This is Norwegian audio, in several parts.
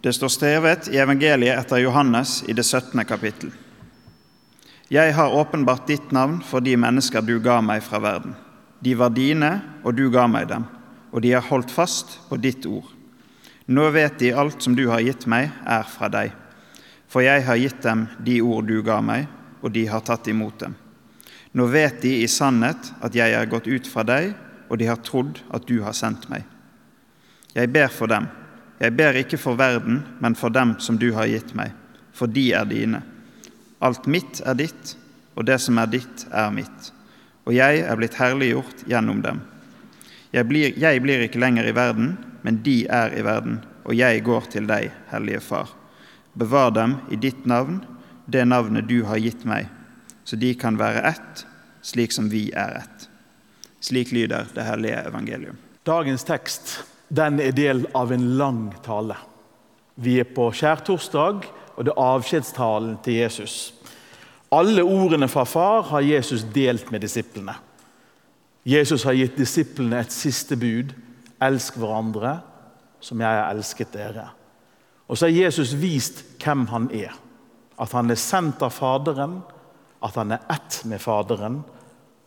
Det står skrevet i evangeliet etter Johannes i det 17. kapittel. Jeg har åpenbart ditt navn for de mennesker du ga meg fra verden. De var dine, og du ga meg dem, og de har holdt fast på ditt ord. Nå vet de alt som du har gitt meg, er fra deg. For jeg har gitt dem de ord du ga meg, og de har tatt imot dem. Nå vet de i sannhet at jeg er gått ut fra deg, og de har trodd at du har sendt meg. Jeg ber for dem. Jeg ber ikke for verden, men for dem som du har gitt meg, for de er dine. Alt mitt er ditt, og det som er ditt, er mitt. Og jeg er blitt herliggjort gjennom dem. Jeg blir, jeg blir ikke lenger i verden, men de er i verden, og jeg går til deg, Hellige Far. Bevar dem i ditt navn, det navnet du har gitt meg, så de kan være ett, slik som vi er ett. Slik lyder det hellige evangelium. Dagens tekst den er del av en lang tale. Vi er på skjærtorsdag, og det er avskjedstalen til Jesus. Alle ordene fra far har Jesus delt med disiplene. Jesus har gitt disiplene et siste bud. Elsk hverandre som jeg har elsket dere. Og så har Jesus vist hvem han er. At han er sendt av Faderen, at han er ett med Faderen,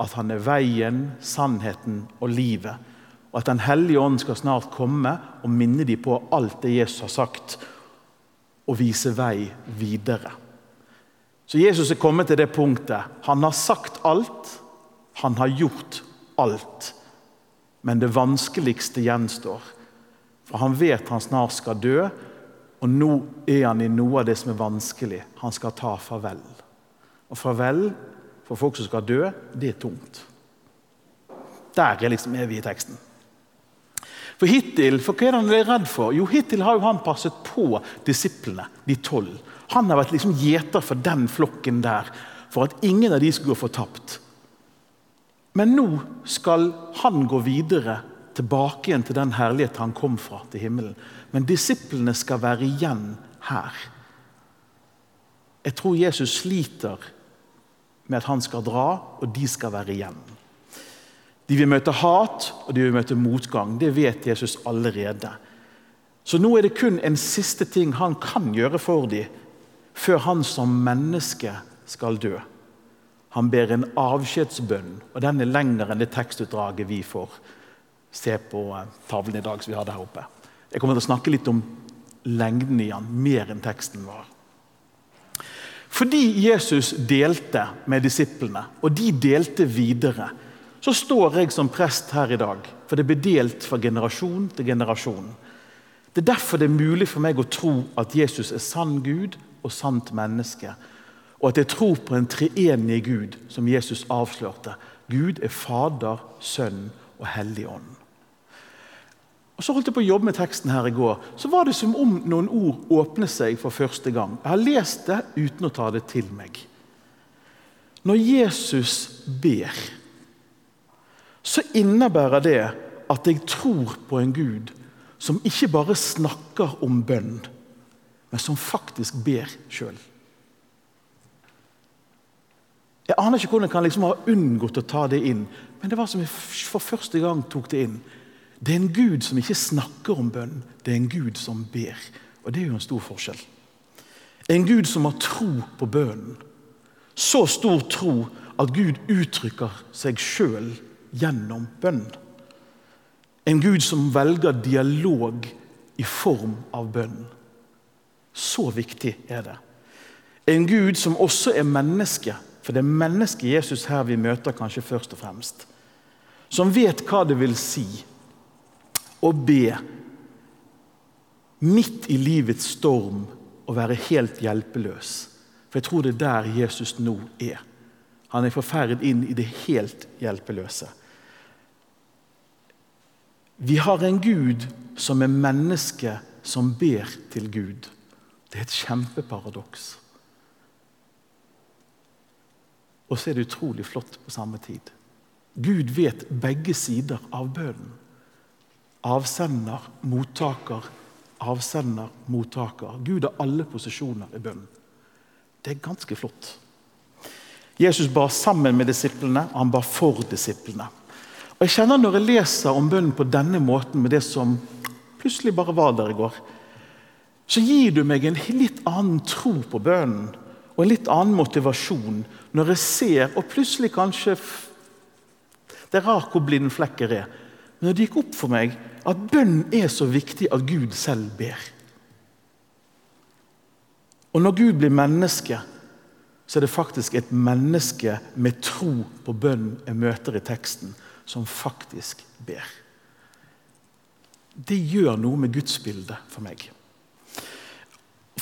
at han er veien, sannheten og livet. Og at Den hellige ånd skal snart komme og minne dem på alt det Jesus har sagt, og vise vei videre. Så Jesus er kommet til det punktet. Han har sagt alt, han har gjort alt. Men det vanskeligste gjenstår. For han vet han snart skal dø, og nå er han i noe av det som er vanskelig. Han skal ta farvel. Og farvel for folk som skal dø, det er tungt. Der er, liksom, er vi i teksten. For hittil, for Hva er han redd for? Jo, Hittil har jo han passet på disiplene, de tolv. Han har vært liksom gjeter for den flokken der, for at ingen av de skulle gå fortapt. Men nå skal han gå videre tilbake igjen til den herlighet han kom fra, til himmelen. Men disiplene skal være igjen her. Jeg tror Jesus sliter med at han skal dra, og de skal være igjen. De vil møte hat, og de vil møte motgang. Det vet Jesus allerede. Så nå er det kun en siste ting han kan gjøre for dem før han som menneske skal dø. Han ber en avskjedsbønn, og den er lengre enn det tekstutdraget vi får se på eh, tavlen i dag. som vi har der oppe. Jeg kommer til å snakke litt om lengden i han, mer enn teksten var. Fordi Jesus delte med disiplene, og de delte videre, så står jeg som prest her i dag. For det blir delt fra generasjon til generasjon. Det er derfor det er mulig for meg å tro at Jesus er sann Gud og sant menneske og at jeg tror på en treenig Gud, som Jesus avslørte. Gud er Fader, Sønn og Hellig Ånd. Og Så holdt jeg på å jobbe med teksten her i går. Så var det som om noen ord åpnet seg for første gang. Jeg har lest det uten å ta det til meg. Når Jesus ber, så innebærer det at jeg tror på en Gud som ikke bare snakker om bønn, men som faktisk ber sjøl. Jeg aner ikke hvordan jeg kan liksom ha unngått å ta det inn, men det var som jeg for første gang tok det inn. Det er en Gud som ikke snakker om bønn, det er en Gud som ber. Og det er jo en stor forskjell. En Gud som har tro på bønnen. Så stor tro at Gud uttrykker seg sjøl gjennom bønn. En Gud som velger dialog i form av bønn. Så viktig er det. En Gud som også er menneske for det er mennesket Jesus her vi møter kanskje først og fremst. Som vet hva det vil si å be midt i livets storm og være helt hjelpeløs. For jeg tror det er der Jesus nå er. Han er forferdet inn i det helt hjelpeløse. Vi har en Gud som er menneske som ber til Gud. Det er et kjempeparadoks. Og så er det utrolig flott på samme tid. Gud vet begge sider av bønnen. Avsender, mottaker, avsender, mottaker. Gud har alle posisjoner i bønnen. Det er ganske flott. Jesus ba sammen med disiplene, han ba for disiplene. Og jeg kjenner Når jeg leser om bønnen på denne måten, med det som plutselig bare var der i går, så gir du meg en litt annen tro på bønnen og en litt annen motivasjon når jeg ser, og plutselig kanskje Det er rart hvor blind flekker er. Men det gikk opp for meg at bønnen er så viktig at Gud selv ber. Og når Gud blir menneske, så er det faktisk et menneske med tro på bønn jeg møter i teksten, som faktisk ber. Det gjør noe med gudsbildet for meg.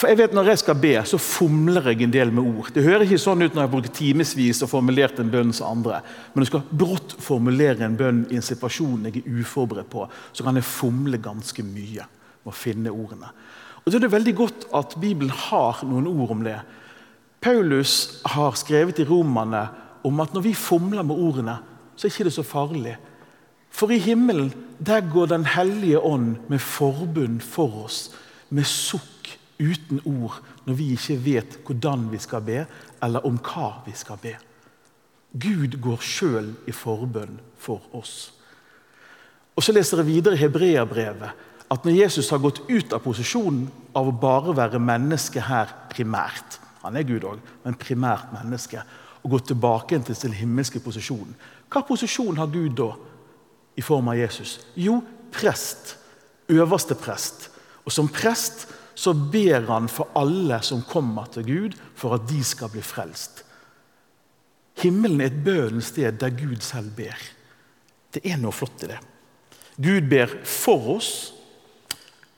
For jeg vet Når jeg skal be, så fomler jeg en del med ord. Det hører ikke sånn ut når jeg bruker timevis og formulert en bønn som andre. Men når jeg skal brått formulere en bønn i en situasjon jeg er uforberedt på, så kan jeg fomle ganske mye med å finne ordene. Og så er det veldig godt at Bibelen har noen ord om det. Paulus har skrevet i Romerne om at når vi fomler med ordene, så er det ikke så farlig. For i himmelen der går Den hellige ånd med forbund for oss, med sukk uten ord når vi ikke vet hvordan vi skal be, eller om hva vi skal be. Gud går sjøl i forbønn for oss. Og Så leser jeg videre i Hebreabrevet at når Jesus har gått ut av posisjonen av å bare være menneske her primært Han er Gud òg, men primært menneske. Og gått tilbake til sin himmelske posisjon. Hva posisjon har Gud da i form av Jesus? Jo, prest. Øverste prest. Og som prest så ber han for alle som kommer til Gud, for at de skal bli frelst. Himmelen er et bønnens sted der Gud selv ber. Det er noe flott i det. Gud ber for oss,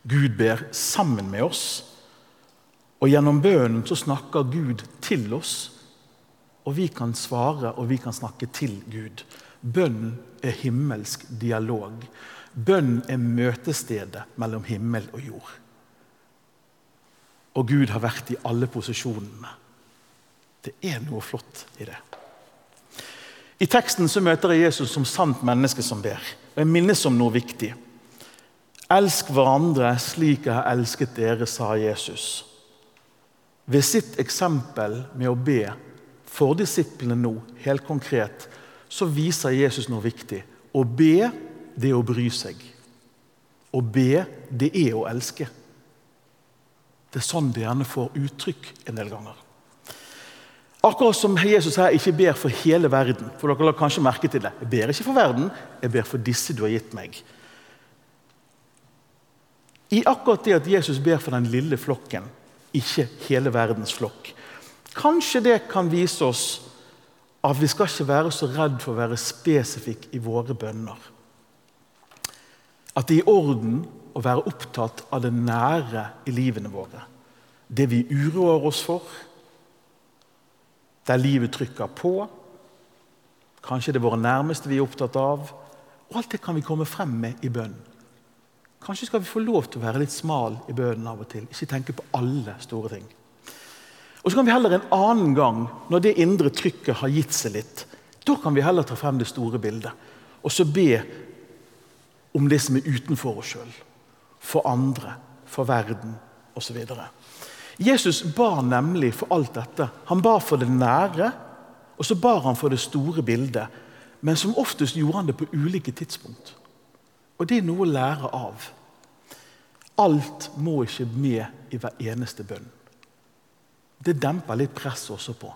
Gud ber sammen med oss. Og gjennom bønnen så snakker Gud til oss, og vi kan svare og vi kan snakke til Gud. Bønn er himmelsk dialog. Bønn er møtestedet mellom himmel og jord. Og Gud har vært i alle posisjonene. Det er noe flott i det. I teksten så møter jeg Jesus som sant menneske som ber. Og Jeg minnes om noe viktig. Elsk hverandre slik jeg har elsket dere, sa Jesus. Ved sitt eksempel med å be for disiplene nå, helt konkret, så viser Jesus noe viktig. Å be, det er å bry seg. Å be, det er å elske. Det er sånn det gjerne får uttrykk en del ganger. Akkurat som Jesus her ikke ber for hele verden. for dere la kanskje merke til det. Jeg ber ikke for verden, jeg ber for disse du har gitt meg. I akkurat det at Jesus ber for den lille flokken, ikke hele verdens flokk, kanskje det kan vise oss at vi skal ikke være så redd for å være spesifikke i våre bønner. At det er i orden å være opptatt av det nære i livene våre. Det vi uroer oss for, der livet trykker på. Kanskje det er våre nærmeste vi er opptatt av. Og alt det kan vi komme frem med i bønn. Kanskje skal vi få lov til å være litt smal i bønnen av og til. Ikke tenke på alle store ting. Og så kan vi heller en annen gang, når det indre trykket har gitt seg litt, da kan vi heller ta frem det store bildet. Og så be om det som er utenfor oss sjøl for andre, for verden osv. Jesus ba nemlig for alt dette. Han ba for det nære, og så bar han for det store bildet. Men som oftest gjorde han det på ulike tidspunkt. Og det er noe å lære av. Alt må ikke med i hver eneste bønn. Det demper litt press også på.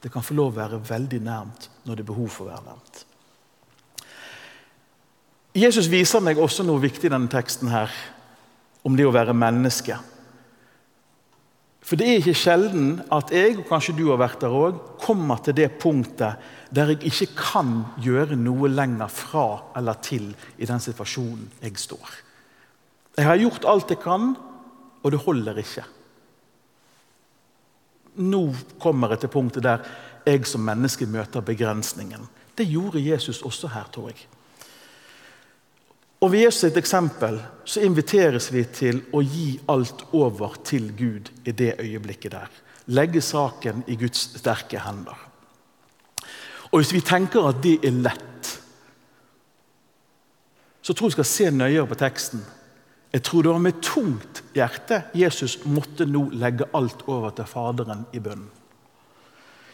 Det kan få lov å være veldig nærmt når det er behov for å være nærmt. Jesus viser meg også noe viktig i denne teksten her om det å være menneske. For det er ikke sjelden at jeg, og kanskje du har vært der òg, kommer til det punktet der jeg ikke kan gjøre noe lenger fra eller til i den situasjonen jeg står. Jeg har gjort alt jeg kan, og det holder ikke. Nå kommer jeg til punktet der jeg som menneske møter begrensningen. Det gjorde Jesus også her, tror jeg. Og Ved Jesus sitt eksempel så inviteres vi til å gi alt over til Gud i det øyeblikket der. Legge saken i Guds sterke hender. Og Hvis vi tenker at det er lett, så tror jeg vi skal se nøyere på teksten. Jeg tror det var med tungt hjerte Jesus måtte nå legge alt over til Faderen i bønnen.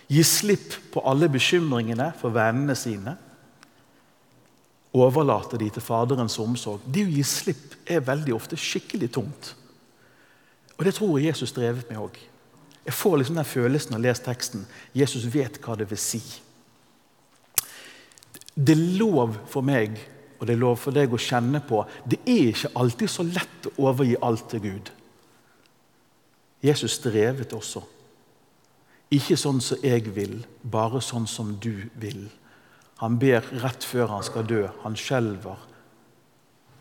Gi slipp på alle bekymringene for vennene sine overlate de til Faderens omsorg. Det å gi slipp er veldig ofte skikkelig tungt. Og det tror jeg Jesus drevet med òg. Jeg får liksom den følelsen av å lese teksten. Jesus vet hva det vil si. Det er lov for meg og det er lov for deg å kjenne på det er ikke alltid så lett å overgi alt til Gud. Jesus strevet også. Ikke sånn som jeg vil, bare sånn som du vil. Han ber rett før han skal dø. Han skjelver.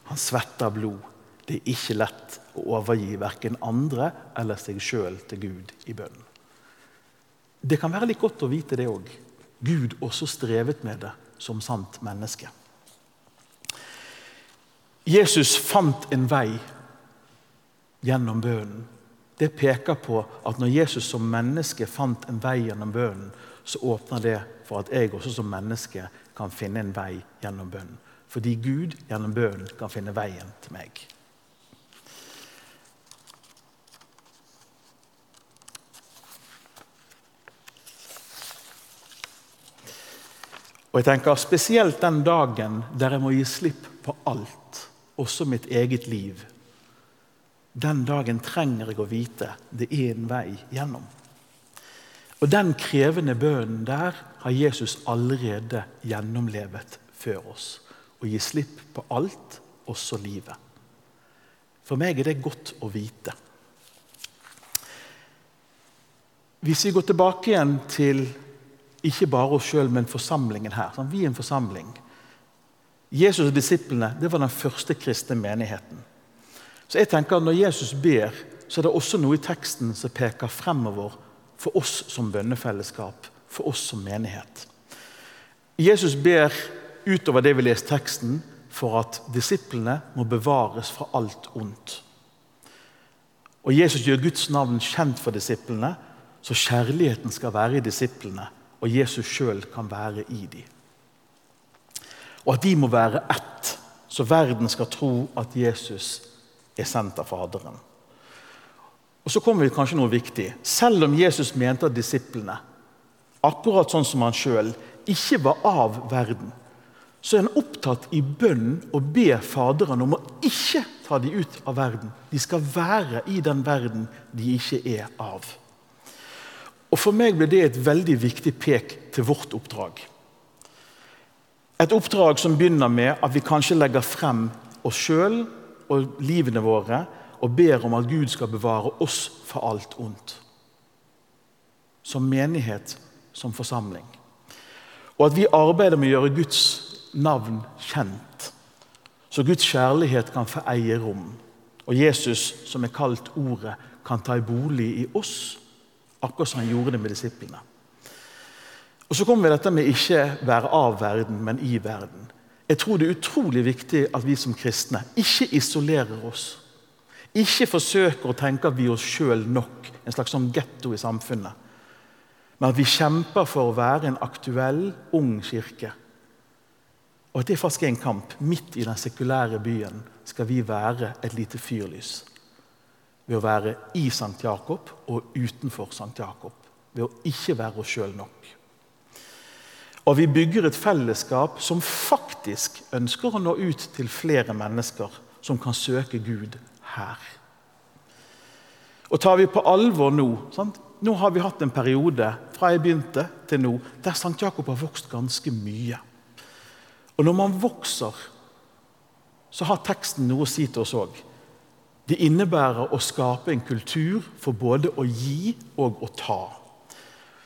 Han svetter blod. Det er ikke lett å overgi verken andre eller seg sjøl til Gud i bønnen. Det kan være litt godt å vite det òg. Gud også strevet med det som sant menneske. Jesus fant en vei gjennom bønnen. Det peker på at når Jesus som menneske fant en vei gjennom bønnen, så åpner det for at jeg også som menneske kan finne en vei gjennom bønnen. Fordi Gud gjennom bønnen kan finne veien til meg. Og jeg tenker Spesielt den dagen der jeg må gi slipp på alt, også mitt eget liv. Den dagen trenger jeg å vite det er en vei gjennom. Og Den krevende bønnen der har Jesus allerede gjennomlevet før oss. Å gi slipp på alt, også livet. For meg er det godt å vite. Hvis vi går tilbake igjen til ikke bare oss sjøl, men forsamlingen her. Sånn, vi er en forsamling. Jesus og disiplene det var den første kristne menigheten. Så jeg tenker at Når Jesus ber, så er det også noe i teksten som peker fremover for oss som bønnefellesskap, for oss som menighet. Jesus ber utover det vi leser teksten, for at disiplene må bevares fra alt ondt. Og Jesus gjør Guds navn kjent for disiplene, så kjærligheten skal være i disiplene og Jesus sjøl kan være i dem. Og at de må være ett, så verden skal tro at Jesus er sendt av Faderen. Og Så kommer vi kanskje noe viktig. Selv om Jesus mente at disiplene, akkurat sånn som han sjøl, ikke var av verden, så er han opptatt i bønnen å be Faderen om å ikke ta dem ut av verden. De skal være i den verden de ikke er av. Og For meg ble det et veldig viktig pek til vårt oppdrag. Et oppdrag som begynner med at vi kanskje legger frem oss sjøl og livene våre og ber om at Gud skal bevare oss for alt ondt. Som menighet, som forsamling. Og at vi arbeider med å gjøre Guds navn kjent, så Guds kjærlighet kan få eie rom. Og Jesus, som er kalt Ordet, kan ta i bolig i oss Akkurat som han gjorde det med disiplene. Og Så kommer vi dette med ikke være av verden, men i verden. Jeg tror det er utrolig viktig at vi som kristne ikke isolerer oss. Ikke forsøker å tenke at vi oss sjøl nok, en slags sånn getto i samfunnet. Men at vi kjemper for å være en aktuell, ung kirke. Og at det faktisk er en kamp. Midt i den sekulære byen skal vi være et lite fyrlys ved å være i St. Jakob og utenfor St. Jakob. Ved å ikke være oss sjøl nok. Og vi bygger et fellesskap som faktisk ønsker å nå ut til flere mennesker som kan søke Gud her. Og tar vi på alvor nå sant? Nå har vi hatt en periode fra jeg begynte til nå, der St. Jakob har vokst ganske mye. Og når man vokser, så har teksten noe å si til oss òg. Det innebærer å skape en kultur for både å gi og å ta.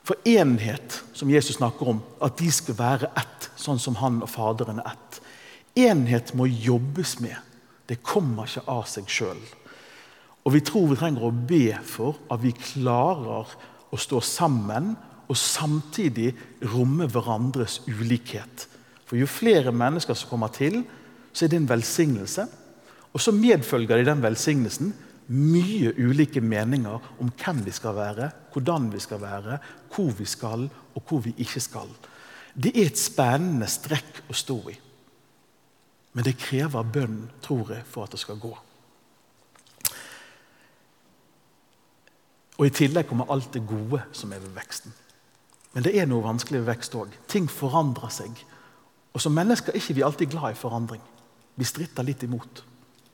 For enhet, som Jesus snakker om, at de skal være ett, sånn som han og Faderen er ett. Enhet må jobbes med. Det kommer ikke av seg sjøl. Og vi tror vi trenger å be for at vi klarer å stå sammen og samtidig romme hverandres ulikhet. For jo flere mennesker som kommer til, så er det en velsignelse. Og så medfølger de den velsignelsen mye ulike meninger om hvem vi skal være, hvordan vi skal være, hvor vi skal, og hvor vi ikke skal. Det er et spennende strekk å stå i. Men det krever bønn, tror jeg, for at det skal gå. Og I tillegg kommer alt det gode som er ved veksten. Men det er noe vanskelig ved vekst òg. Ting forandrer seg. Og Som mennesker er vi ikke alltid glad i forandring. Vi stritter litt imot.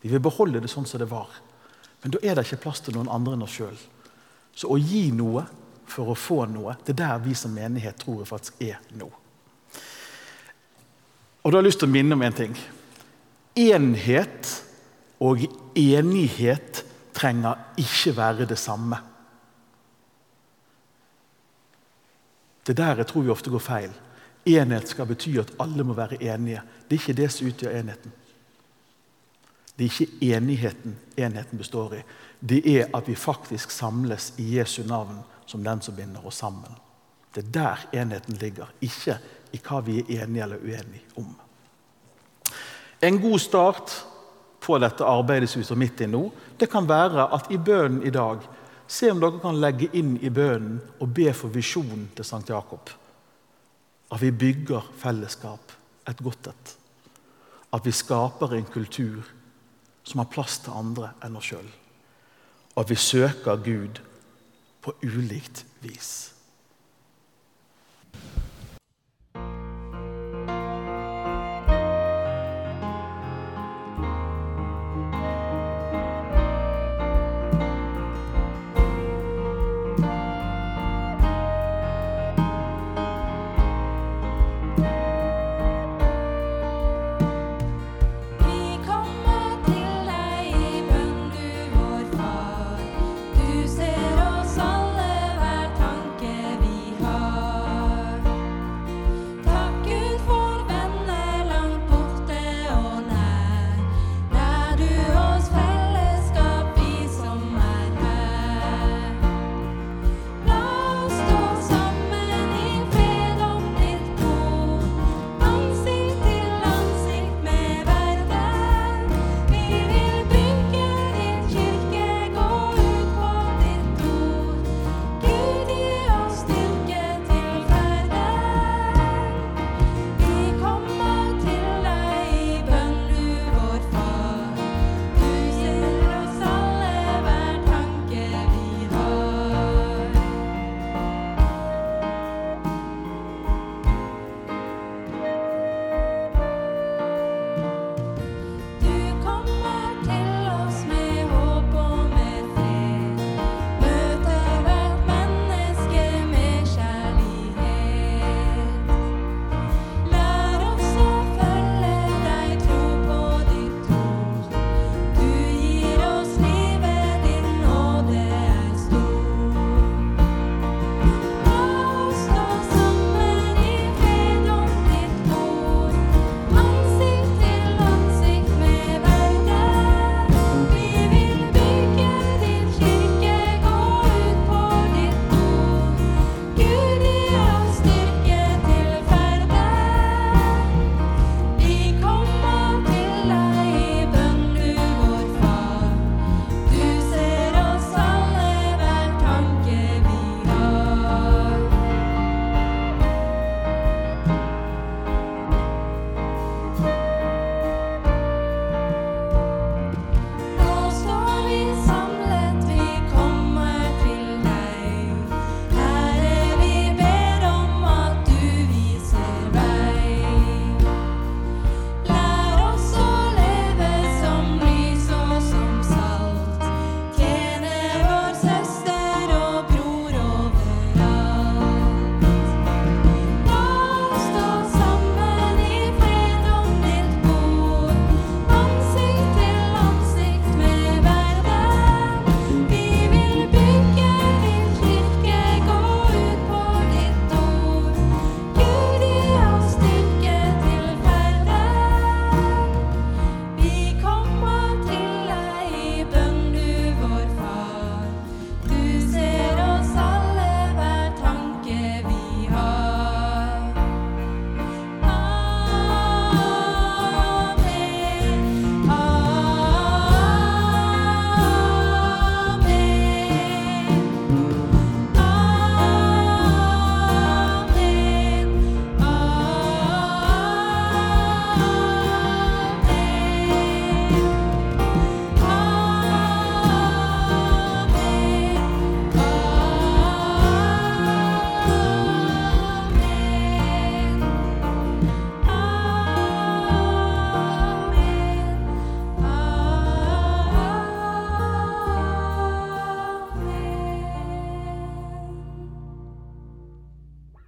Vi vil beholde det sånn som det var. Men da er det ikke plass til noen andre enn oss sjøl. Så å gi noe for å få noe, det er der vi som menighet tror jeg faktisk er nå. Og da har jeg lyst til å minne om en ting. Enhet og enighet trenger ikke være det samme. Det er der jeg tror vi ofte går feil. Enhet skal bety at alle må være enige. Det er ikke det som utgjør enheten. Det er ikke enigheten enheten består i. Det er at vi faktisk samles i Jesu navn som den som binder oss sammen. Det er der enheten ligger, ikke i hva vi er enige eller uenige om. En god start på dette arbeidet som vi står midt i nå, det kan være at i bønnen i dag Se om dere kan legge inn i bønnen og be for visjonen til Sankt Jakob. At vi bygger fellesskap, et godt et. At vi skaper en kultur som har plass til andre enn oss sjøl. Og at vi søker Gud på ulikt vis.